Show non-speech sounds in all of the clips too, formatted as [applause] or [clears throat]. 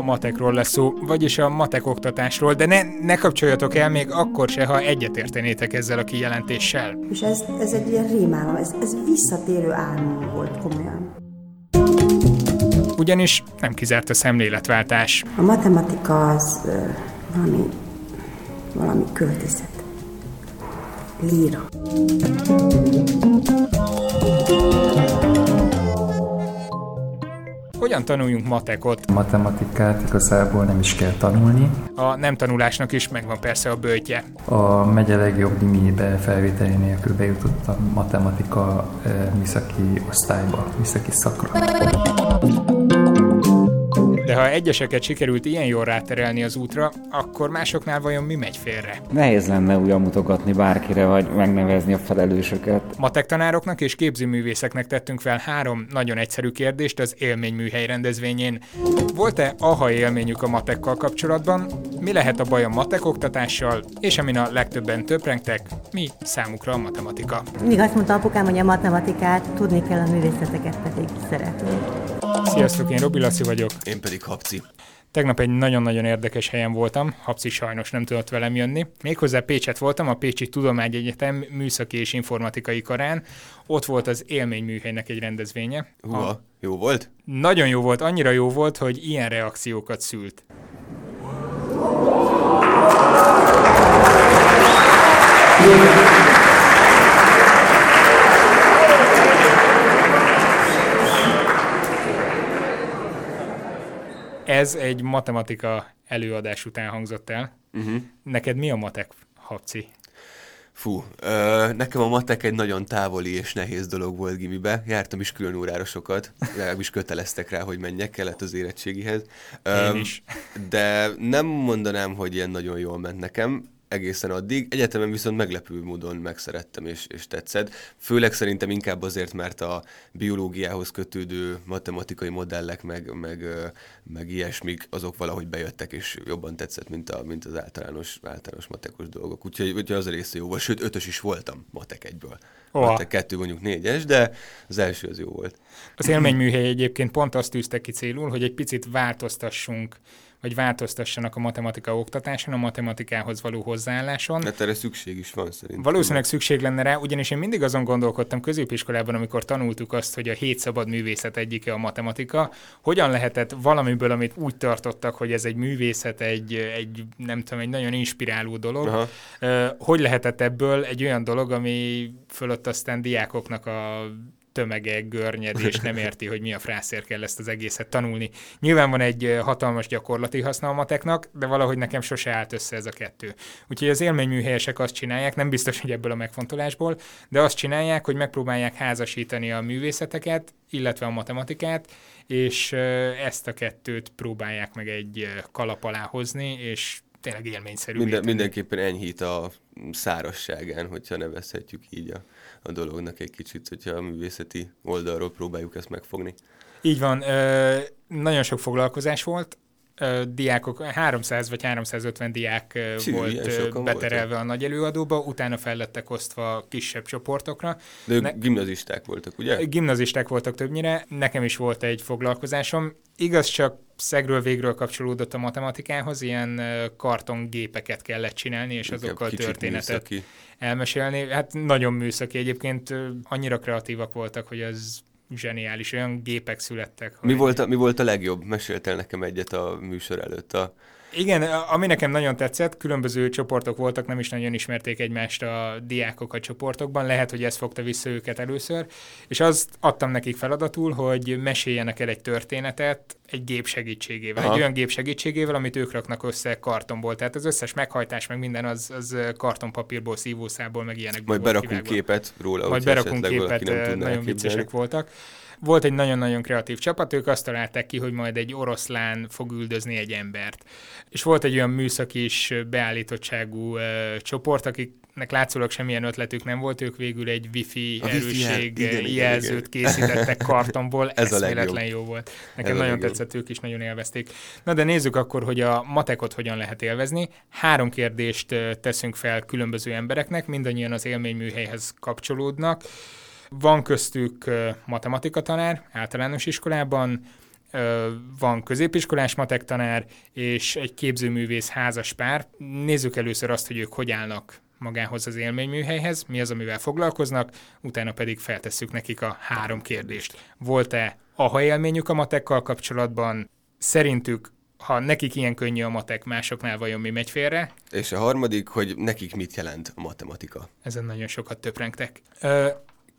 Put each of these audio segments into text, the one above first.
a matekról lesz szó, vagyis a matek oktatásról, de ne, ne kapcsoljatok el még akkor se, ha egyetértenétek ezzel a kijelentéssel. És ez, ez egy ilyen rémálom, ez, ez visszatérő álmom volt komolyan. Ugyanis nem kizárt a szemléletváltás. A matematika az valami, valami költészet. Líra. Hogyan tanuljunk matekot? Matematikát igazából nem is kell tanulni. A nem tanulásnak is megvan persze a bőtje. A megye legjobb limibe felvételi nélkül bejutott a matematika műszaki osztályba, műszaki szakra. De ha egyeseket sikerült ilyen jól ráterelni az útra, akkor másoknál vajon mi megy félre? Nehéz lenne újra mutogatni bárkire, vagy megnevezni a felelősöket. Matek tanároknak és képzőművészeknek tettünk fel három nagyon egyszerű kérdést az élményműhely rendezvényén. Volt-e aha élményük a matekkal kapcsolatban? Mi lehet a baj a matek oktatással? És amin a legtöbben töprengtek, mi számukra a matematika? Mindig azt mondta apukám, hogy a matematikát tudni kell, a művészeteket pedig szeretni. Sziasztok, én Robi Laci vagyok. Én pedig Habci. Tegnap egy nagyon-nagyon érdekes helyen voltam, Habci sajnos nem tudott velem jönni. Méghozzá Pécset voltam, a Pécsi Tudományegyetem műszaki és informatikai karán. Ott volt az élményműhelynek egy rendezvénye. Húha, a... jó volt? Nagyon jó volt, annyira jó volt, hogy ilyen reakciókat szült. Ez egy matematika előadás után hangzott el. Uh-huh. Neked mi a matek, Habci? Fú, ö, nekem a matek egy nagyon távoli és nehéz dolog volt gimibe. Jártam is külön órára sokat, legalábbis köteleztek rá, hogy menjek kellett az érettségihez. Ö, Én is. De nem mondanám, hogy ilyen nagyon jól ment nekem egészen addig. Egyetemen viszont meglepő módon megszerettem és, és tetszett. Főleg szerintem inkább azért, mert a biológiához kötődő matematikai modellek, meg, meg, meg ilyesmik, azok valahogy bejöttek, és jobban tetszett, mint, a, mint az általános, általános matekos dolgok. Úgyhogy, úgyhogy az a része jó volt. Sőt, ötös is voltam matek egyből. Oha. Matek kettő mondjuk négyes, de az első az jó volt. Az élményműhely egyébként pont azt tűzte ki célul, hogy egy picit változtassunk vagy változtassanak a matematika oktatáson, a matematikához való hozzáálláson. Mert erre szükség is van szerintem. Valószínűleg szükség lenne rá, ugyanis én mindig azon gondolkodtam középiskolában, amikor tanultuk azt, hogy a hét szabad művészet egyike a matematika, hogyan lehetett valamiből, amit úgy tartottak, hogy ez egy művészet, egy, egy nem tudom, egy nagyon inspiráló dolog, Aha. hogy lehetett ebből egy olyan dolog, ami fölött aztán diákoknak a tömege görnyed, és [laughs] nem érti, hogy mi a frászért kell ezt az egészet tanulni. Nyilván van egy hatalmas gyakorlati haszna a mateknak, de valahogy nekem sose állt össze ez a kettő. Úgyhogy az élményműhelyesek azt csinálják, nem biztos, hogy ebből a megfontolásból, de azt csinálják, hogy megpróbálják házasítani a művészeteket, illetve a matematikát, és ezt a kettőt próbálják meg egy kalap alá hozni, és tényleg élményszerű. Minden, mindenképpen enyhít a szárasságán, hogyha nevezhetjük így a, a dolognak egy kicsit, hogyha a művészeti oldalról próbáljuk ezt megfogni. Így van, ö, nagyon sok foglalkozás volt, diákok, 300 vagy 350 diák Csű, volt beterelve voltak. a nagy előadóba, utána fellettek osztva kisebb csoportokra. De ők ne- gimnazisták voltak, ugye? Gimnazisták voltak többnyire, nekem is volt egy foglalkozásom. Igaz, csak szegről végről kapcsolódott a matematikához, ilyen kartongépeket kellett csinálni, és Inkább azokkal történetet műszaki. elmesélni. Hát nagyon műszaki egyébként, annyira kreatívak voltak, hogy ez zseniális, olyan gépek születtek. Mi, volt a, mi volt a legjobb? Meséltél nekem egyet a műsor előtt. A... Igen, ami nekem nagyon tetszett, különböző csoportok voltak, nem is nagyon ismerték egymást a diákok a csoportokban, lehet, hogy ez fogta vissza őket először, és azt adtam nekik feladatul, hogy meséljenek el egy történetet egy gép segítségével, Aha. egy olyan gép segítségével, amit ők raknak össze kartonból. Tehát az összes meghajtás, meg minden az, az kartonpapírból, szívószából, meg ilyenekből Majd berakunk képet róla, Majd berakunk képet, nagyon viccesek voltak. Volt egy nagyon-nagyon kreatív csapat, ők azt találták ki, hogy majd egy oroszlán fog üldözni egy embert. És volt egy olyan műszaki is beállítottságú uh, csoport, akiknek látszólag semmilyen ötletük nem volt, ők végül egy wifi a erősség wifi, igen, jelzőt igen. készítettek [laughs] kartonból, ez eszméletlen jó volt. Nekem ez nagyon tetszett, ők is nagyon élvezték. Na de nézzük akkor, hogy a matekot hogyan lehet élvezni. Három kérdést teszünk fel különböző embereknek, mindannyian az élményműhelyhez kapcsolódnak. Van köztük matematika tanár általános iskolában, van középiskolás matek tanár, és egy képzőművész házas pár. Nézzük először azt, hogy ők hogy állnak magához az élményműhelyhez, mi az, amivel foglalkoznak, utána pedig feltesszük nekik a három kérdést. Volt-e aha élményük a matekkal kapcsolatban? Szerintük ha nekik ilyen könnyű a matek, másoknál vajon mi megy félre? És a harmadik, hogy nekik mit jelent a matematika. Ezen nagyon sokat töprengtek.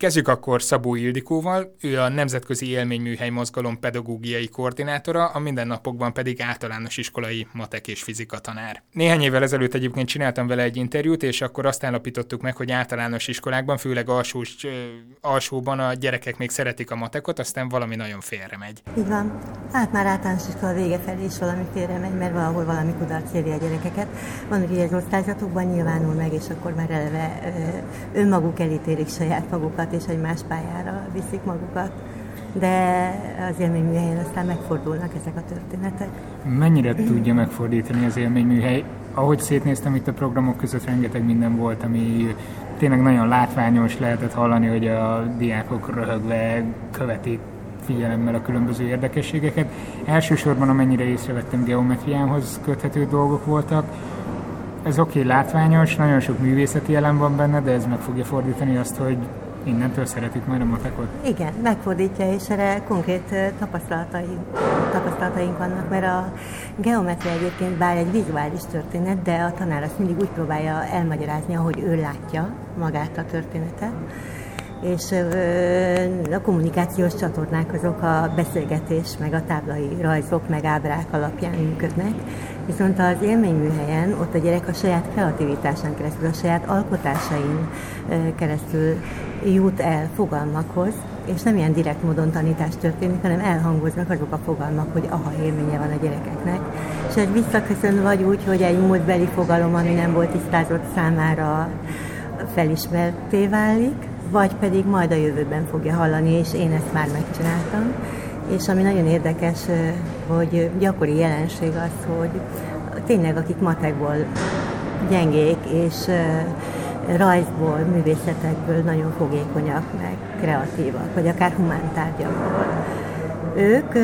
Kezdjük akkor Szabó Ildikóval, ő a Nemzetközi Élményműhely Mozgalom pedagógiai koordinátora, a mindennapokban pedig általános iskolai matek és fizika tanár. Néhány évvel ezelőtt egyébként csináltam vele egy interjút, és akkor azt állapítottuk meg, hogy általános iskolákban, főleg alsós, alsóban a gyerekek még szeretik a matekot, aztán valami nagyon félre megy. Így van. Hát már általános iskola vége felé is valami félre megy, mert valahol valami kudarc a gyerekeket. Van, hogy az osztályzatokban nyilvánul meg, és akkor már eleve önmaguk elítélik saját magukat, és egy más pályára viszik magukat. De az élményműhelyen aztán megfordulnak ezek a történetek. Mennyire tudja megfordítani az élményműhely? Ahogy szétnéztem itt a programok között, rengeteg minden volt, ami tényleg nagyon látványos, lehetett hallani, hogy a diákok röhögve követik figyelemmel a különböző érdekességeket. Elsősorban amennyire észrevettem geometriához köthető dolgok voltak, ez oké, okay, látványos, nagyon sok művészeti elem van benne, de ez meg fogja fordítani azt, hogy innentől szeretik majd a matekot? Igen, megfordítja, és erre konkrét tapasztalatai, tapasztalataink vannak, mert a geometria egyébként bár egy vizuális történet, de a tanár azt mindig úgy próbálja elmagyarázni, ahogy ő látja magát a történetet és a kommunikációs csatornák azok a beszélgetés, meg a táblai rajzok, meg ábrák alapján működnek, viszont az élményműhelyen ott a gyerek a saját kreativitásán keresztül, a saját alkotásain keresztül jut el fogalmakhoz, és nem ilyen direkt módon tanítás történik, hanem elhangoznak azok a fogalmak, hogy aha élménye van a gyerekeknek. És egy visszaköszön vagy úgy, hogy egy múltbeli fogalom, ami nem volt tisztázott számára felismerté válik, vagy pedig majd a jövőben fogja hallani, és én ezt már megcsináltam. És ami nagyon érdekes, hogy gyakori jelenség az, hogy tényleg akik matekból gyengék, és rajzból, művészetekből nagyon fogékonyak, meg kreatívak, vagy akár humántárgyakból. Ők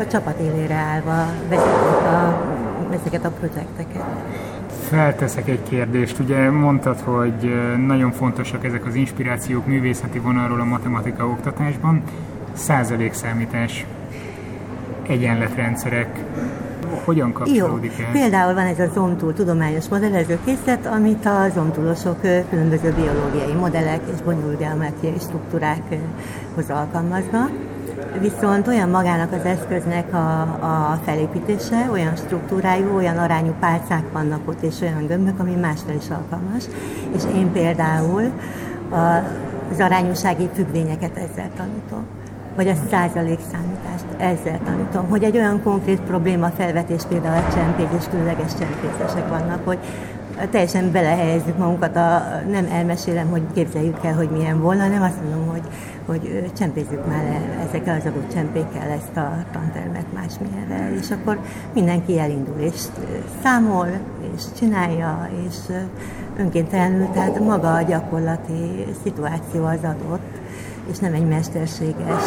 a csapat élére állva vezetik a, ezeket a projekteket. Felteszek egy kérdést. Ugye mondtad, hogy nagyon fontosak ezek az inspirációk művészeti vonalról a matematika oktatásban. Százalékszámítás, egyenletrendszerek, hogyan kapcsolódik Jó. Például van ez a Zomtul tudományos modellezőkészlet, amit a zomtulosok különböző biológiai modellek és bonyolult geometriai struktúrákhoz alkalmaznak viszont olyan magának az eszköznek a, a felépítése, olyan struktúrájú, olyan arányú pálcák vannak ott, és olyan gömbök, ami másra is alkalmas. És én például az arányossági függvényeket ezzel tanítom vagy a százalék számítást ezzel tanítom, hogy egy olyan konkrét probléma felvetés, például a csempék és különleges csempészesek vannak, hogy teljesen belehelyezzük magunkat, a, nem elmesélem, hogy képzeljük el, hogy milyen volna, hanem azt mondom, hogy, hogy csempézzük már le ezekkel az adott csempékkel ezt a tantermet másmilyenre, és akkor mindenki elindul, és számol, és csinálja, és önkéntelenül, tehát maga a gyakorlati szituáció az adott, és nem egy mesterséges,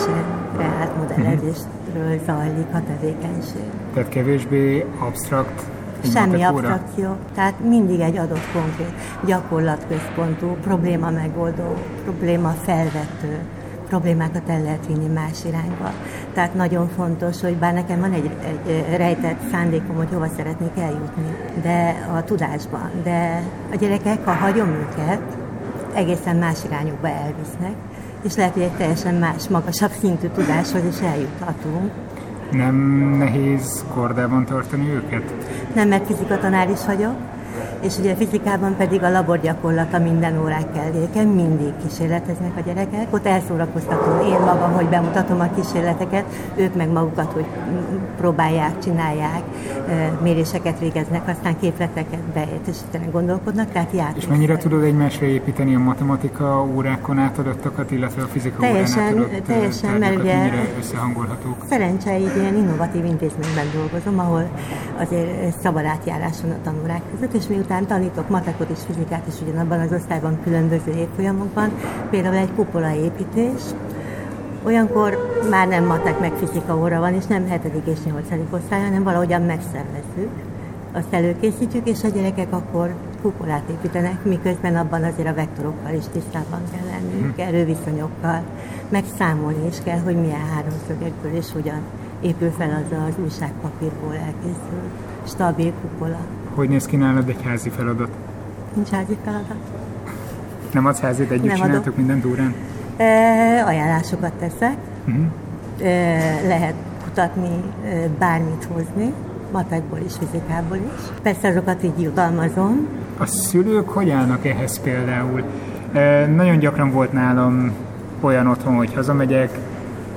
reált modellezésről zajlik a tevékenység. Tehát kevésbé absztrakt Semmi abstrakció, tehát mindig egy adott konkrét gyakorlatközpontú, probléma megoldó, probléma felvető, problémákat el lehet vinni más irányba. Tehát nagyon fontos, hogy bár nekem van egy, egy rejtett szándékom, hogy hova szeretnék eljutni, de a tudásban, de a gyerekek, ha hagyom őket, egészen más irányokba elvisznek, és lehet, hogy egy teljesen más, magasabb szintű tudáshoz is eljuthatunk. Nem nehéz kordában tartani őket? Nem, mert fizikatanár is vagyok, és ugye fizikában pedig a laborgyakorlata minden órák kelléken, mindig kísérleteznek a gyerekek. Ott elszórakoztatom én magam, hogy bemutatom a kísérleteket, ők meg magukat, hogy próbálják, csinálják, méréseket végeznek, aztán képleteket beértesítenek, gondolkodnak, tehát játék. És mennyire tudod egymásra építeni a matematika órákon átadottakat, illetve a fizika teljesen, órán átadott Teljesen, mert ugye összehangolhatók? Szerencse, egy ilyen innovatív intézményben dolgozom, ahol azért szabad átjárás van a tanórák között, és miután után tanítok matekot és fizikát is ugyanabban az osztályban különböző évfolyamokban, például egy kupola építés, Olyankor már nem matek meg fizika óra van, és nem 7. és 8. osztály, hanem valahogyan megszervezzük, azt előkészítjük, és a gyerekek akkor kupolát építenek, miközben abban azért a vektorokkal is tisztában kell lennünk, erőviszonyokkal, meg számolni is kell, hogy milyen háromszögekből és hogyan épül fel az az újságpapírból elkészült stabil kupola. Hogy néz ki nálad egy házi feladat? Nincs házi feladat. Nem adsz házit, együtt Nem csináltok adok. mindent órán? E, ajánlásokat teszek, Uh-huh. e, lehet kutatni, e, bármit hozni, matekból is, fizikából is. Persze azokat így jutalmazom. A szülők hogy állnak ehhez például? E, nagyon gyakran volt nálam olyan otthon, hogy hazamegyek,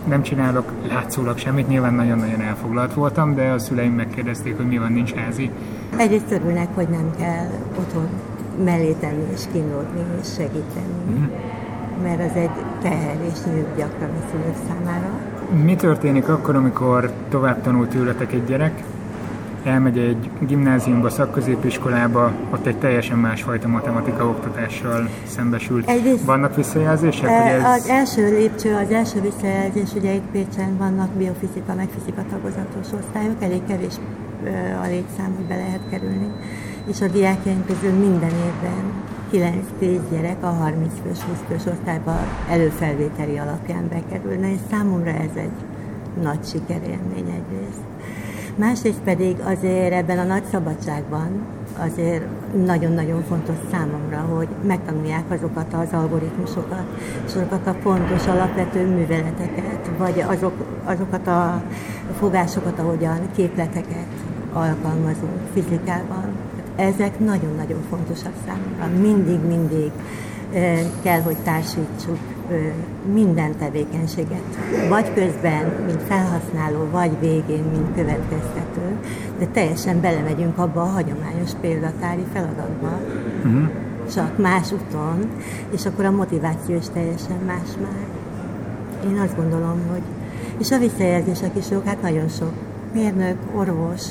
nem csinálok látszólag semmit, nyilván nagyon-nagyon elfoglalt voltam, de a szüleim megkérdezték, hogy mi van, nincs házi. Egyrészt örülnek, hogy nem kell otthon mellé tenni és kínlódni és segíteni, mert az egy teherés nyűg gyakran a szülők számára. Mi történik akkor, amikor tovább tanul tőletek egy gyerek, elmegy egy gimnáziumba, szakközépiskolába, ott egy teljesen másfajta matematika oktatással szembesült. Egyrészt- Vannak visszajelzések, E, ez... Az első lépcső, az első visszajelzés, ugye itt Pécsen vannak biofizika, meg fizika tagozatos osztályok, elég kevés a létszám, hogy be lehet kerülni. És a diákjaink közül minden évben 9-10 gyerek a 30 fős, 20 fős osztályba előfelvételi alapján bekerülne, és számomra ez egy nagy sikerélmény egyrészt. Másrészt pedig azért ebben a nagy szabadságban azért nagyon-nagyon fontos számomra, hogy megtanulják azokat az algoritmusokat, és azokat a fontos alapvető műveleteket, vagy azok, azokat a fogásokat, ahogyan képleteket alkalmazunk fizikában. Ezek nagyon-nagyon fontosak számomra. Mindig-mindig eh, kell, hogy társítsuk minden tevékenységet, vagy közben, mint felhasználó, vagy végén, mint következtető, de teljesen belemegyünk abba a hagyományos példatári feladatba, Uh-huh. csak más úton, és akkor a motiváció is teljesen más már. Én azt gondolom, hogy és a visszajelzések is jók, hát nagyon sok mérnök, orvos,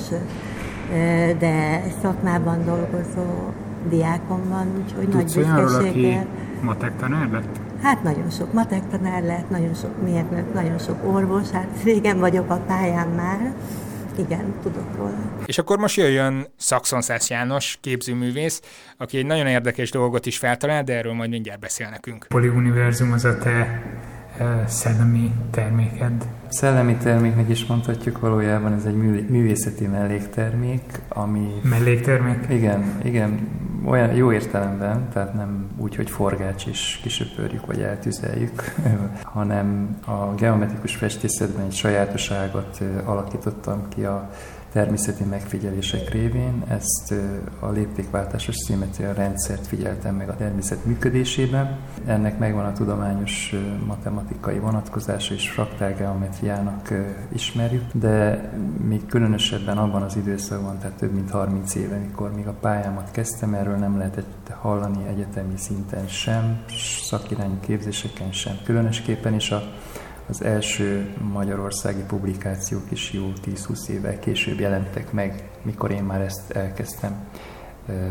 de szakmában dolgozó diákom van, úgyhogy nagy Tudsz aki büszkeséggel. matek tanár lett? Hát nagyon sok matek tanár lett, nagyon sok mérnök, nagyon sok orvos, hát régen vagyok a pályán már. Igen, tudok róla. És akkor most jöjjön Szakszonszász János, képzőművész, aki egy nagyon érdekes dolgot is feltalál, de erről majd mindjárt beszél nekünk. Poliuniverzum az a te eh, szellemi terméked. Szellemi terméknek is mondhatjuk, valójában ez egy mű- művészeti melléktermék, ami... Melléktermék? Igen, igen, olyan jó értelemben, tehát nem úgy, hogy forgács és kisöpörjük vagy eltüzeljük, [laughs] hanem a geometrikus festészetben egy sajátosságot alakítottam ki a természeti megfigyelések révén. Ezt a léptékváltásos szimmetria rendszert figyeltem meg a természet működésében. Ennek megvan a tudományos matematikai vonatkozása és fraktálgeometriának ismerjük, de még különösebben abban az időszakban, tehát több mint 30 éve, mikor még a pályámat kezdtem, erről nem lehetett hallani egyetemi szinten sem, szakirányú képzéseken sem. Különösképpen is a az első magyarországi publikációk is jó 10-20 évvel később jelentek meg, mikor én már ezt elkezdtem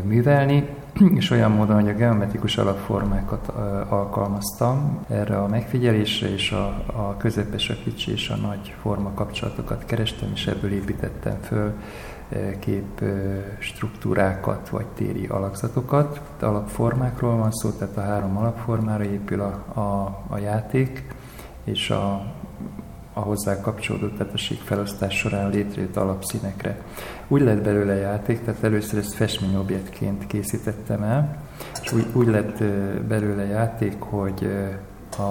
művelni, [clears throat] és olyan módon, hogy a geometrikus alapformákat alkalmaztam erre a megfigyelésre, és a, a közepes, a kicsi és a nagy forma kapcsolatokat kerestem, és ebből építettem föl kép struktúrákat, vagy téri alakzatokat. Alapformákról van szó, tehát a három alapformára épül a, a, a játék, és a, a hozzá kapcsolódó teteség felosztás során létrejött alapszínekre. Úgy lett belőle játék, tehát először ezt festményobjektként készítettem el, és úgy, úgy lett belőle játék, hogy a,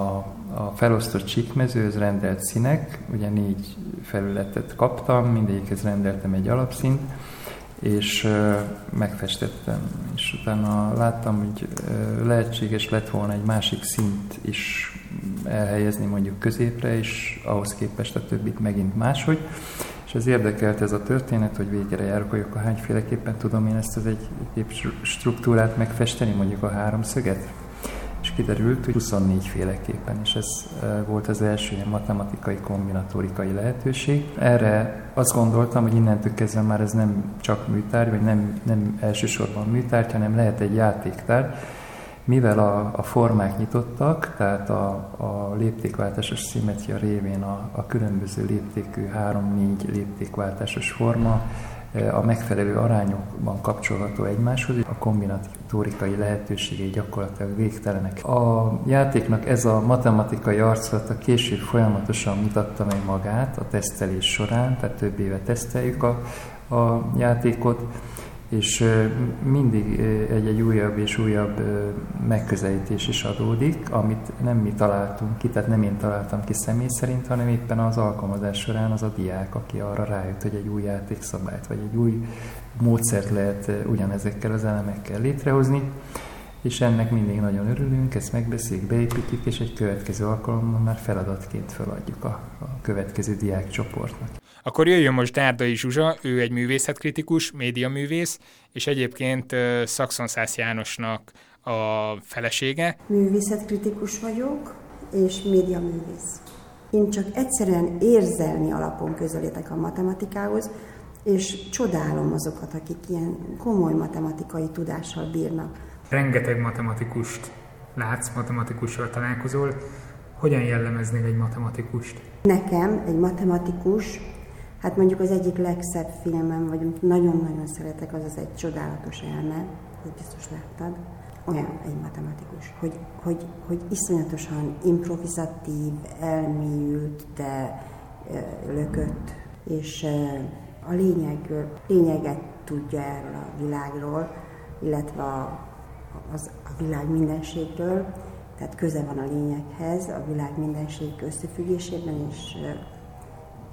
a felosztott csíkmezőhöz rendelt színek, ugye négy felületet kaptam, mindegyikhez rendeltem egy alapszínt, és megfestettem. És utána láttam, hogy lehetséges lett volna egy másik szint is elhelyezni mondjuk középre, és ahhoz képest a többit megint máshogy. És ez érdekelt ez a történet, hogy végére járok, hogy akkor hányféleképpen tudom én ezt az egy kép struktúrát megfesteni, mondjuk a háromszöget. Kiderült, hogy 24 féleképpen, és ez volt az első ilyen matematikai kombinatórikai lehetőség. Erre azt gondoltam, hogy innentől kezdve már ez nem csak műtárgy, vagy nem, nem elsősorban műtárgy, hanem lehet egy játéktár, Mivel a, a formák nyitottak, tehát a, a léptékváltásos szimmetria révén a, a különböző léptékű 3-4 léptékváltásos forma a megfelelő arányokban kapcsolható egymáshoz, a kombinatórikai lehetőségei gyakorlatilag végtelenek. A játéknak ez a matematikai arculata később folyamatosan mutatta meg magát a tesztelés során, tehát több éve teszteljük a, a játékot, és mindig egy-egy újabb és újabb megközelítés is adódik, amit nem mi találtunk ki, tehát nem én találtam ki személy szerint, hanem éppen az alkalmazás során az a diák, aki arra rájött, hogy egy új játékszabályt, vagy egy új módszert lehet ugyanezekkel az elemekkel létrehozni, és ennek mindig nagyon örülünk, ezt megbeszéljük, beépítjük, és egy következő alkalommal már feladatként feladjuk a, a következő diákcsoportnak. Akkor jöjjön most Dárdai Zsuzsa, ő egy művészetkritikus, médiaművész, és egyébként Szakszonszász Jánosnak a felesége. Művészetkritikus vagyok, és médiaművész. Én csak egyszerűen érzelmi alapon közelítek a matematikához, és csodálom azokat, akik ilyen komoly matematikai tudással bírnak. Rengeteg matematikust látsz, matematikussal találkozol. Hogyan jellemeznél egy matematikust? Nekem egy matematikus Hát mondjuk az egyik legszebb filmem, vagy amit nagyon-nagyon szeretek, az az egy csodálatos elme, ezt biztos láttad, olyan egy matematikus, hogy, hogy, hogy iszonyatosan improvizatív, elmélyült, de lökött, és a lényegről, lényeget tudja erről a világról, illetve a, az, a világ mindenségről, tehát köze van a lényeghez, a világ mindenség összefüggésében, és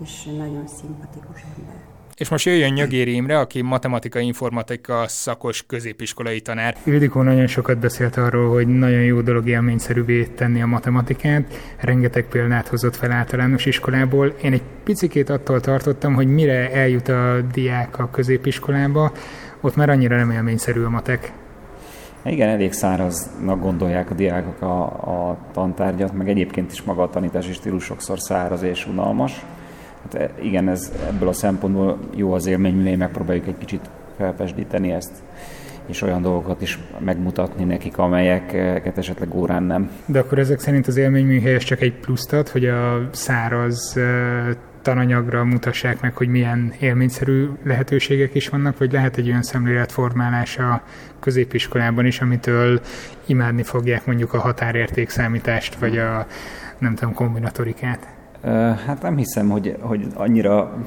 és nagyon szimpatikus ember. És most jöjjön Nyögéri Imre, aki matematika informatika szakos középiskolai tanár. Ildikó nagyon sokat beszélt arról, hogy nagyon jó dolog élményszerűvé tenni a matematikát, rengeteg példát hozott fel általános iskolából. Én egy picikét attól tartottam, hogy mire eljut a diák a középiskolába, ott már annyira nem élményszerű a matek. Igen, elég száraznak gondolják a diákok a, a tantárgyat, meg egyébként is maga a tanítási stílus sokszor száraz és unalmas. Hát e, igen, ez ebből a szempontból jó az élmény, megpróbáljuk egy kicsit felpesdíteni ezt és olyan dolgokat is megmutatni nekik, amelyeket esetleg órán nem. De akkor ezek szerint az élményműhelyes csak egy pluszt ad, hogy a száraz tananyagra mutassák meg, hogy milyen élményszerű lehetőségek is vannak, vagy lehet egy olyan szemléletformálás a középiskolában is, amitől imádni fogják mondjuk a határértékszámítást, vagy a nem tudom, kombinatorikát? Hát nem hiszem, hogy, hogy annyira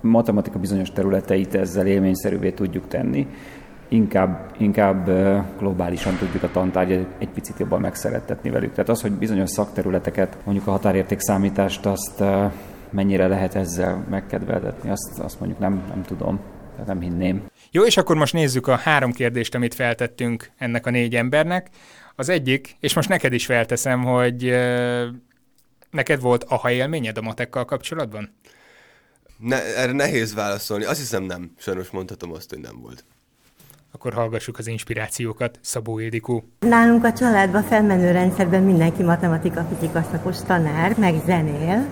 matematika bizonyos területeit ezzel élményszerűvé tudjuk tenni, inkább, inkább globálisan tudjuk a tantárgyat egy picit jobban megszerettetni velük. Tehát az, hogy bizonyos szakterületeket, mondjuk a határérték számítást, azt mennyire lehet ezzel megkedveltetni, azt, azt mondjuk nem, nem tudom, tehát nem hinném. Jó, és akkor most nézzük a három kérdést, amit feltettünk ennek a négy embernek. Az egyik, és most neked is felteszem, hogy Neked volt aha élményed a matekkal kapcsolatban? Ne, erre nehéz válaszolni. Azt hiszem nem. Sajnos mondhatom azt, hogy nem volt. Akkor hallgassuk az inspirációkat. Szabó Ildikó. Nálunk a családban felmenő rendszerben mindenki matematika, fizika szakos tanár, meg zenél.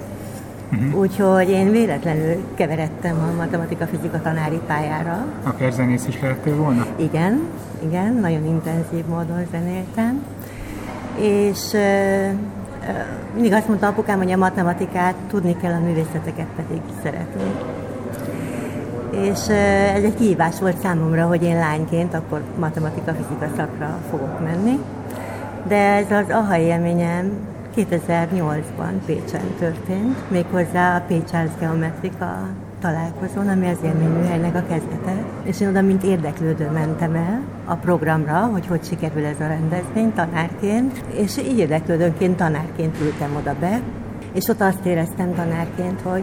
Uh-huh. Úgyhogy én véletlenül keveredtem a matematika-fizika tanári pályára. Akár zenész is lehettél volna? Igen, igen, nagyon intenzív módon zenéltem. És mindig azt mondta apukám, hogy a matematikát tudni kell, a művészeteket pedig szeretni. És ez egy kihívás volt számomra, hogy én lányként akkor matematika-fizika szakra fogok menni. De ez az aha élményem 2008-ban Pécsen történt, méghozzá a Pécs Arts Geometrika találkozón, ami az élményműhelynek a kezdete. És én oda, mint érdeklődő mentem el a programra, hogy hogy sikerül ez a rendezvény tanárként, és így érdeklődőnként tanárként ültem oda be, és ott azt éreztem tanárként, hogy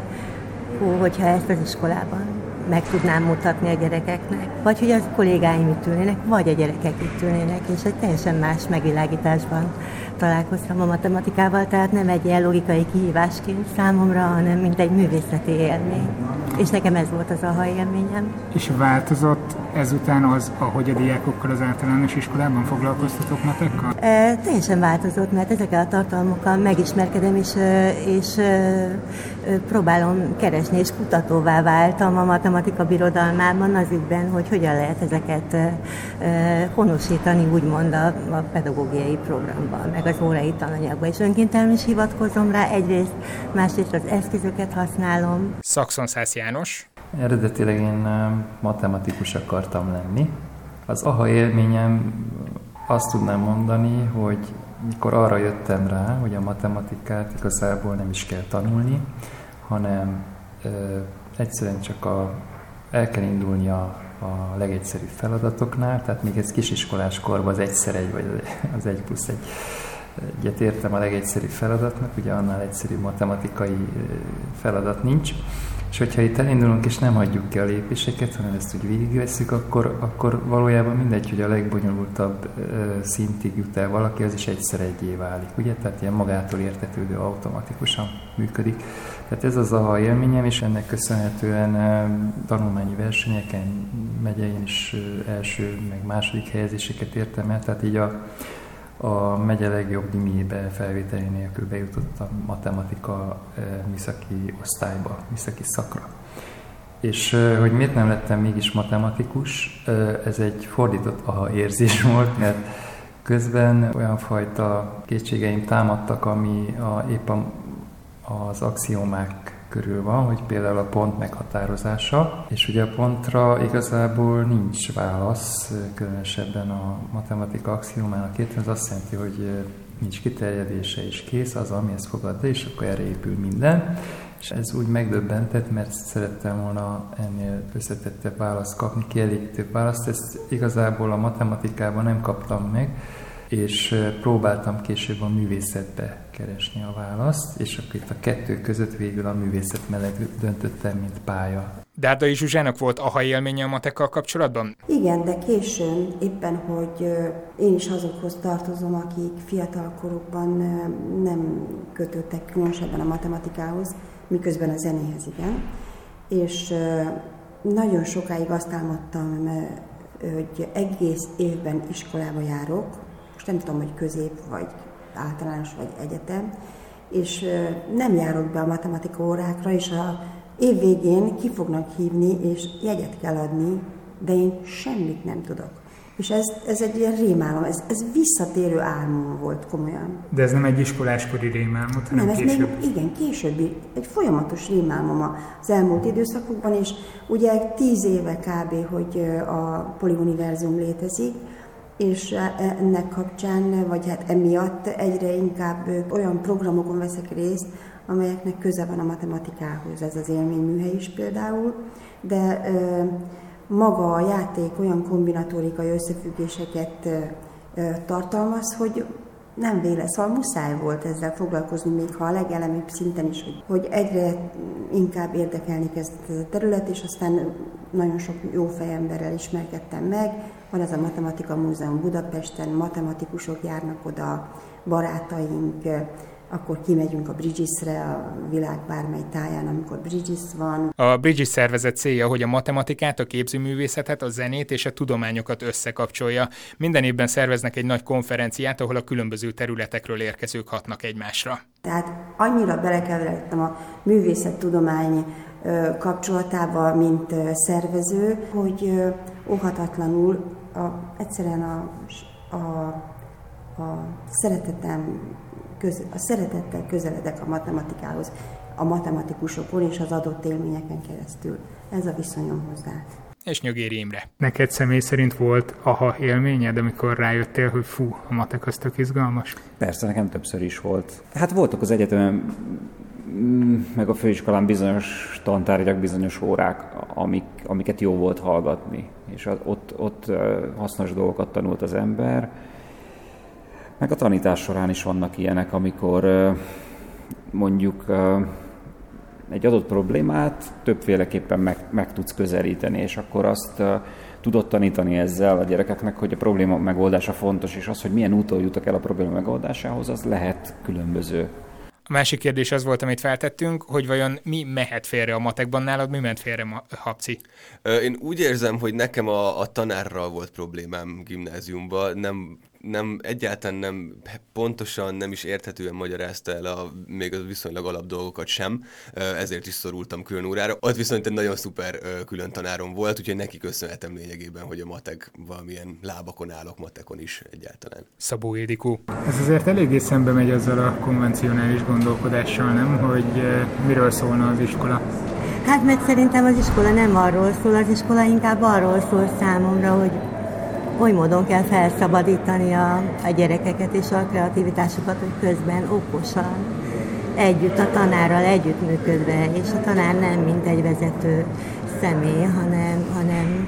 hú, hogyha ezt az iskolában meg tudnám mutatni a gyerekeknek, vagy hogy az kollégáim itt ülnének, vagy a gyerekek itt ülnének, és egy teljesen más megvilágításban találkoztam a matematikával, tehát nem egy ilyen logikai kihívásként számomra, hanem mint egy művészeti élmény. És nekem ez volt az aha élményem. És változott ezután az, ahogy a diákokkal az általános iskolában foglalkoztatok matekkal? E, teljesen változott, mert ezekkel a tartalmokkal megismerkedem, és, és próbálom keresni, és kutatóvá váltam a matematika birodalmában az ügyben, hogy hogyan lehet ezeket honosítani, úgymond a, a pedagógiai programban, meg az órai tananyagban. És önkéntelenül is hivatkozom rá egyrészt, másrészt az eszközöket használom. Szakszonszász János. Eredetileg én matematikus akartam lenni. Az aha élményem azt tudnám mondani, hogy mikor arra jöttem rá, hogy a matematikát igazából nem is kell tanulni, hanem ö, egyszerűen csak a, el kell indulni a, a legegyszerűbb feladatoknál, tehát még ez kisiskolás korban az egyszer egy, vagy az egy plusz egy egyet értem a legegyszerűbb feladatnak, ugye annál egyszerűbb matematikai feladat nincs, és hogyha itt elindulunk és nem hagyjuk ki a lépéseket, hanem ezt úgy végigveszünk, akkor, akkor valójában mindegy, hogy a legbonyolultabb szintig jut el valaki, az is egyszer egyé válik, ugye? Tehát ilyen magától értetődő, automatikusan működik. Tehát ez az a élményem, és ennek köszönhetően tanulmányi versenyeken megyein is első, meg második helyezéseket értem el, tehát így a a megye legjobb dimiébe felvételi nélkül bejutott a matematika műszaki osztályba, műszaki szakra. És hogy miért nem lettem mégis matematikus, ez egy fordított aha érzés [laughs] volt, mert közben olyan fajta kétségeim támadtak, ami a, épp a, az axiomák körül van, hogy például a pont meghatározása, és ugye a pontra igazából nincs válasz, különösebben a matematika axiomának értelme, az azt jelenti, hogy nincs kiterjedése és kész az, amihez fogad és akkor erre épül minden. És ez úgy megdöbbentett, mert szerettem volna ennél összetettebb választ kapni, kielégítőbb választ. Ezt igazából a matematikában nem kaptam meg, és próbáltam később a művészetbe keresni a választ, és akkor itt a kettő között végül a művészet mellett döntöttem, mint pálya. Dárdai Zsuzsának volt aha élménye a matekkal kapcsolatban? Igen, de későn, éppen, hogy én is azokhoz tartozom, akik fiatal korukban nem kötöttek különösebben a matematikához, miközben a zenéhez igen. És nagyon sokáig azt álmodtam, hogy egész évben iskolába járok, nem tudom, hogy közép, vagy általános, vagy egyetem, és nem járok be a matematika órákra, és a év végén ki fognak hívni, és jegyet kell adni, de én semmit nem tudok. És ez, ez egy ilyen rémálom, ez, ez visszatérő álmom volt komolyan. De ez nem egy iskoláskori rémálmot, hanem nem, ez később? Még, igen, későbbi, egy folyamatos rémálmom az elmúlt időszakokban, és ugye tíz éve kb., hogy a poliuniverzum létezik, és e, ennek kapcsán, vagy hát emiatt egyre inkább olyan programokon veszek részt, amelyeknek köze van a matematikához, ez az élményműhely is például, de maga a játék olyan kombinatórikai összefüggéseket tartalmaz, hogy nem véle, szóval muszáj volt ezzel foglalkozni, még ha a legelemibb szinten is, hogy egyre inkább érdekelni kezdett ez a terület, és aztán nagyon sok jó fejemberrel ismerkedtem meg. Van ez a Matematika Múzeum Budapesten, matematikusok járnak oda, barátaink, akkor kimegyünk a Bridges-re, a világ bármely táján, amikor Bridges van. A Bridges szervezet célja, hogy a matematikát, a képzőművészetet, a zenét és a tudományokat összekapcsolja. Minden évben szerveznek egy nagy konferenciát, ahol a különböző területekről érkezők hatnak egymásra. Tehát annyira belekeveredtem a művészettudomány kapcsolatába, mint szervező, hogy óhatatlanul a, egyszerűen a, a, a szeretetem köz, a szeretettel közeledek a matematikához, a matematikusokon és az adott élményeken keresztül. Ez a viszonyom hozzá. És Nyögéri Imre. Neked személy szerint volt aha élményed, amikor rájöttél, hogy fú, a matek az tök izgalmas? Persze, nekem többször is volt. Hát voltak az egyetemen meg a főiskolán bizonyos tantárgyak, bizonyos órák, amik, amiket jó volt hallgatni, és ott, ott hasznos dolgokat tanult az ember, meg a tanítás során is vannak ilyenek, amikor mondjuk egy adott problémát többféleképpen meg, meg tudsz közelíteni, és akkor azt tudod tanítani ezzel a gyerekeknek, hogy a probléma megoldása fontos, és az, hogy milyen úton jutok el a probléma megoldásához, az lehet különböző. A másik kérdés az volt, amit feltettünk, hogy vajon mi mehet félre a matekban nálad, mi ment félre, Habci? Én úgy érzem, hogy nekem a, a tanárral volt problémám gimnáziumban, nem nem, egyáltalán nem pontosan, nem is érthetően magyarázta el a még az viszonylag alap dolgokat sem, ezért is szorultam külön órára. Ott viszont egy nagyon szuper külön tanárom volt, úgyhogy neki köszönhetem lényegében, hogy a matek valamilyen lábakon állok matekon is egyáltalán. Szabó Édikó. Ez azért eléggé szembe megy azzal a konvencionális gondolkodással, nem? Hogy miről szólna az iskola? Hát mert szerintem az iskola nem arról szól, az iskola inkább arról szól számomra, hogy oly módon kell felszabadítani a, a gyerekeket és a kreativitásukat, hogy közben okosan, együtt a tanárral együttműködve, és a tanár nem mint egy vezető személy, hanem, hanem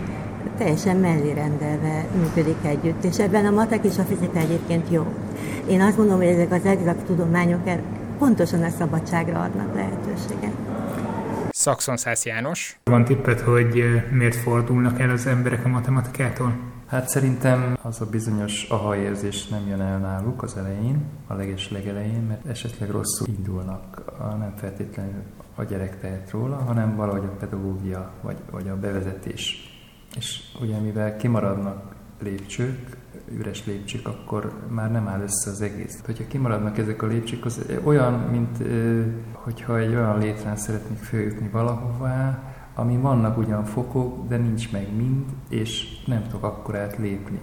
teljesen mellé rendelve működik együtt, és ebben a matek és a fizika egyébként jó. Én azt gondolom, hogy ezek az exakt tudományok pontosan a szabadságra adnak lehetőséget. Szakszon Szász János. Van tippet, hogy miért fordulnak el az emberek a matematikától? Hát szerintem az a bizonyos aha érzés nem jön el náluk az elején, a leges legelején, mert esetleg rosszul indulnak, nem feltétlenül a gyerek tehet róla, hanem valahogy a pedagógia vagy, vagy a bevezetés. És ugye mivel kimaradnak lépcsők, üres lépcsők, akkor már nem áll össze az egész. Hogyha kimaradnak ezek a lépcsők, az olyan, mint hogyha egy olyan létrán szeretnék följutni valahová, ami vannak ugyan fokok, de nincs meg mind, és nem tudok akkor átlépni.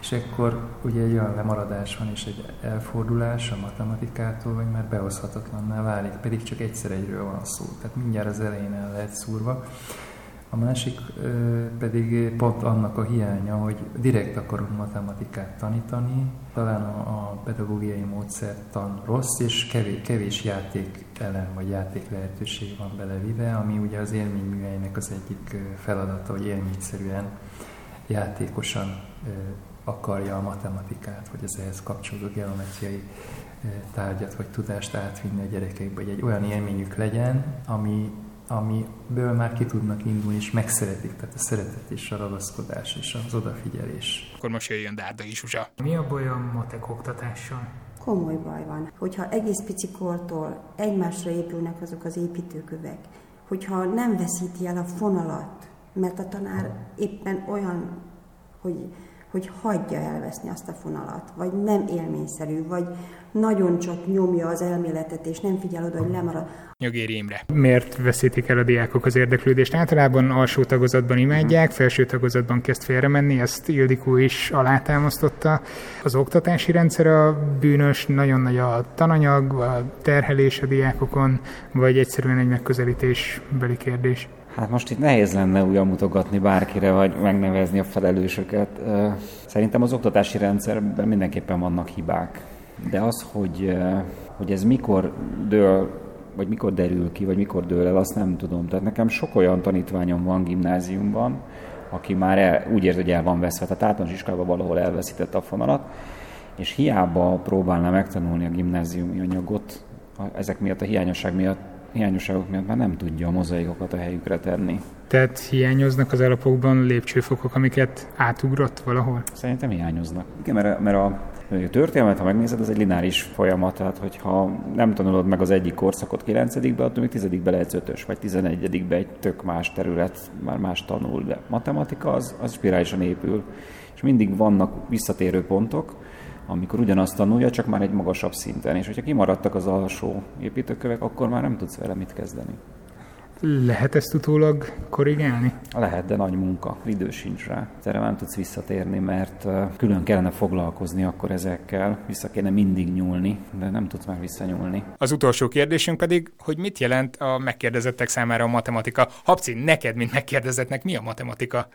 És akkor ugye egy olyan lemaradás van, és egy elfordulás a matematikától, hogy már behozhatatlanná válik, pedig csak egyszer egyről van szó. Tehát mindjárt az elején el lehet szúrva. A másik pedig pont annak a hiánya, hogy direkt akarunk matematikát tanítani, talán a, pedagógiai módszertan rossz, és kevés, kevés játék elem vagy játék lehetőség van belevive, ami ugye az élményműveinek az egyik feladata, hogy élményszerűen, játékosan akarja a matematikát, vagy az ehhez kapcsolódó geometriai tárgyat vagy tudást átvinni a gyerekeikbe, hogy egy olyan élményük legyen, ami amiből már ki tudnak indulni, és megszeretik, tehát a szeretet és a ragaszkodás és az odafigyelés. Akkor most jöjjön Dárda Zsuzsa. Mi a baj a matek oktatással? Komoly baj van. Hogyha egész pici kortól egymásra épülnek azok az építőkövek, hogyha nem veszíti el a fonalat, mert a tanár éppen olyan, hogy hogy hagyja elveszni azt a fonalat, vagy nem élményszerű, vagy nagyon csak nyomja az elméletet, és nem figyel oda, hogy lemarad. Nyögéri Imre. Miért veszítik el a diákok az érdeklődést? Általában alsó tagozatban imádják, felső tagozatban kezd félremenni, ezt Ildikó is alátámasztotta. Az oktatási rendszer a bűnös, nagyon nagy a tananyag, a terhelés a diákokon, vagy egyszerűen egy megközelítésbeli kérdés? Hát most itt nehéz lenne újra mutogatni bárkire, vagy megnevezni a felelősöket. Szerintem az oktatási rendszerben mindenképpen vannak hibák. De az, hogy, hogy ez mikor dől, vagy mikor derül ki, vagy mikor dől el, azt nem tudom. Tehát nekem sok olyan tanítványom van gimnáziumban, aki már el, úgy érzi, hogy el van veszve, tehát általános iskolában valahol elveszítette a fonalat, és hiába próbálna megtanulni a gimnáziumi anyagot, ezek miatt a hiányosság miatt hiányosságok miatt már nem tudja a mozaikokat a helyükre tenni. Tehát hiányoznak az alapokban lépcsőfokok, amiket átugrott valahol? Szerintem hiányoznak. Igen, mert, mert a, a történelmet, ha megnézed, ez egy lineáris folyamat, tehát hogyha nem tanulod meg az egyik korszakot 9-be, attól még 10 lehetsz 5 vagy 11 egy tök más terület, már más tanul, de matematika az, az spirálisan épül, és mindig vannak visszatérő pontok, amikor ugyanazt tanulja, csak már egy magasabb szinten. És hogyha kimaradtak az alsó építőkövek, akkor már nem tudsz vele mit kezdeni. Lehet ezt utólag korrigálni? Lehet, de nagy munka, idő sincs rá. Erre nem tudsz visszatérni, mert külön kellene foglalkozni akkor ezekkel, vissza kéne mindig nyúlni, de nem tudsz már visszanyúlni. Az utolsó kérdésünk pedig, hogy mit jelent a megkérdezettek számára a matematika? Habci, neked, mint megkérdezettnek, mi a matematika?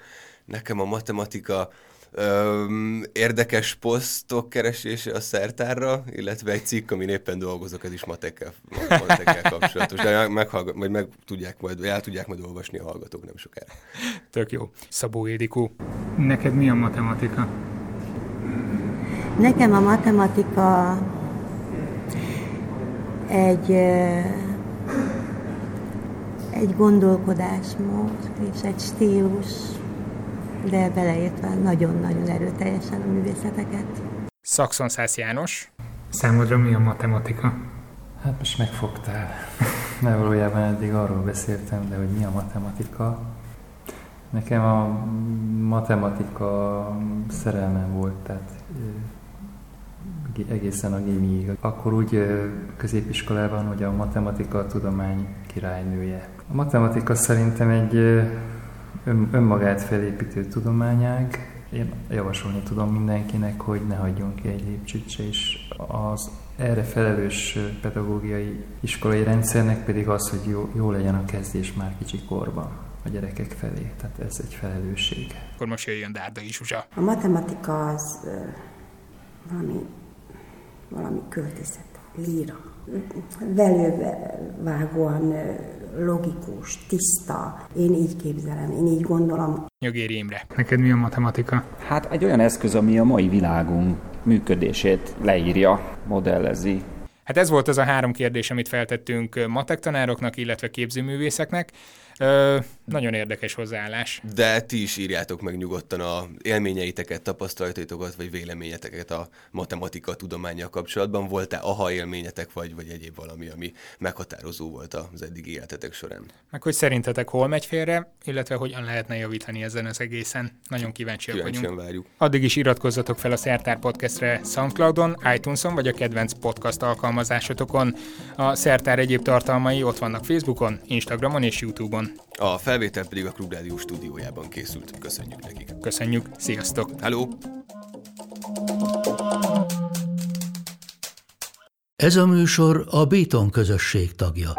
Nekem a matematika Öm, érdekes posztok keresése a szertárra, illetve egy cikk, amin éppen dolgozok, ez is matekkel, matekkel kapcsolatos. De meghallgat, majd meg tudják majd, el tudják majd olvasni a hallgatók nem sokára. Tök jó. Szabó Édikó. Neked mi a matematika? Nekem a matematika egy egy gondolkodásmód és egy stílus, de beleértve nagyon-nagyon erőteljesen a művészeteket. Szakszon Szász János. Számodra mi a matematika? Hát most megfogtál. [laughs] Mert valójában eddig arról beszéltem, de hogy mi a matematika. Nekem a matematika szerelmem volt, tehát egészen a gimiig. Akkor úgy középiskolában, hogy a matematika a tudomány királynője. A matematika szerintem egy ön, önmagát felépítő tudományág. Én javasolni tudom mindenkinek, hogy ne hagyjon ki egy lépcsőt se, és az erre felelős pedagógiai iskolai rendszernek pedig az, hogy jó, jó legyen a kezdés már kicsi korban a gyerekek felé. Tehát ez egy felelősség. Akkor most jöjjön Dárda is, Zsuzsa. A matematika az valami, valami költészet, líra. Velővágóan logikus, tiszta. Én így képzelem, én így gondolom. Nyögéri Imre. Neked mi a matematika? Hát egy olyan eszköz, ami a mai világunk működését leírja, modellezi. Hát ez volt az a három kérdés, amit feltettünk matek tanároknak, illetve képzőművészeknek. Ö, nagyon érdekes hozzáállás. De ti is írjátok meg nyugodtan a élményeiteket, tapasztalataitokat, vagy véleményeteket a matematika tudományjal kapcsolatban. Volt-e aha élményetek, vagy, vagy egyéb valami, ami meghatározó volt az eddig életetek során? Meg hogy szerintetek hol megy félre, illetve hogyan lehetne javítani ezen az egészen. Nagyon kíváncsiak Kíváncsian vagyunk. várjuk. Addig is iratkozzatok fel a Szertár Podcastre Soundcloudon, iTunes-on vagy a kedvenc podcast alkalmazásotokon. A Szertár egyéb tartalmai ott vannak Facebookon, Instagramon és YouTube-on. A felvétel pedig a Klub Rádió stúdiójában készült. Köszönjük nekik. Köszönjük, sziasztok! Hello! Ez a műsor a Béton közösség tagja.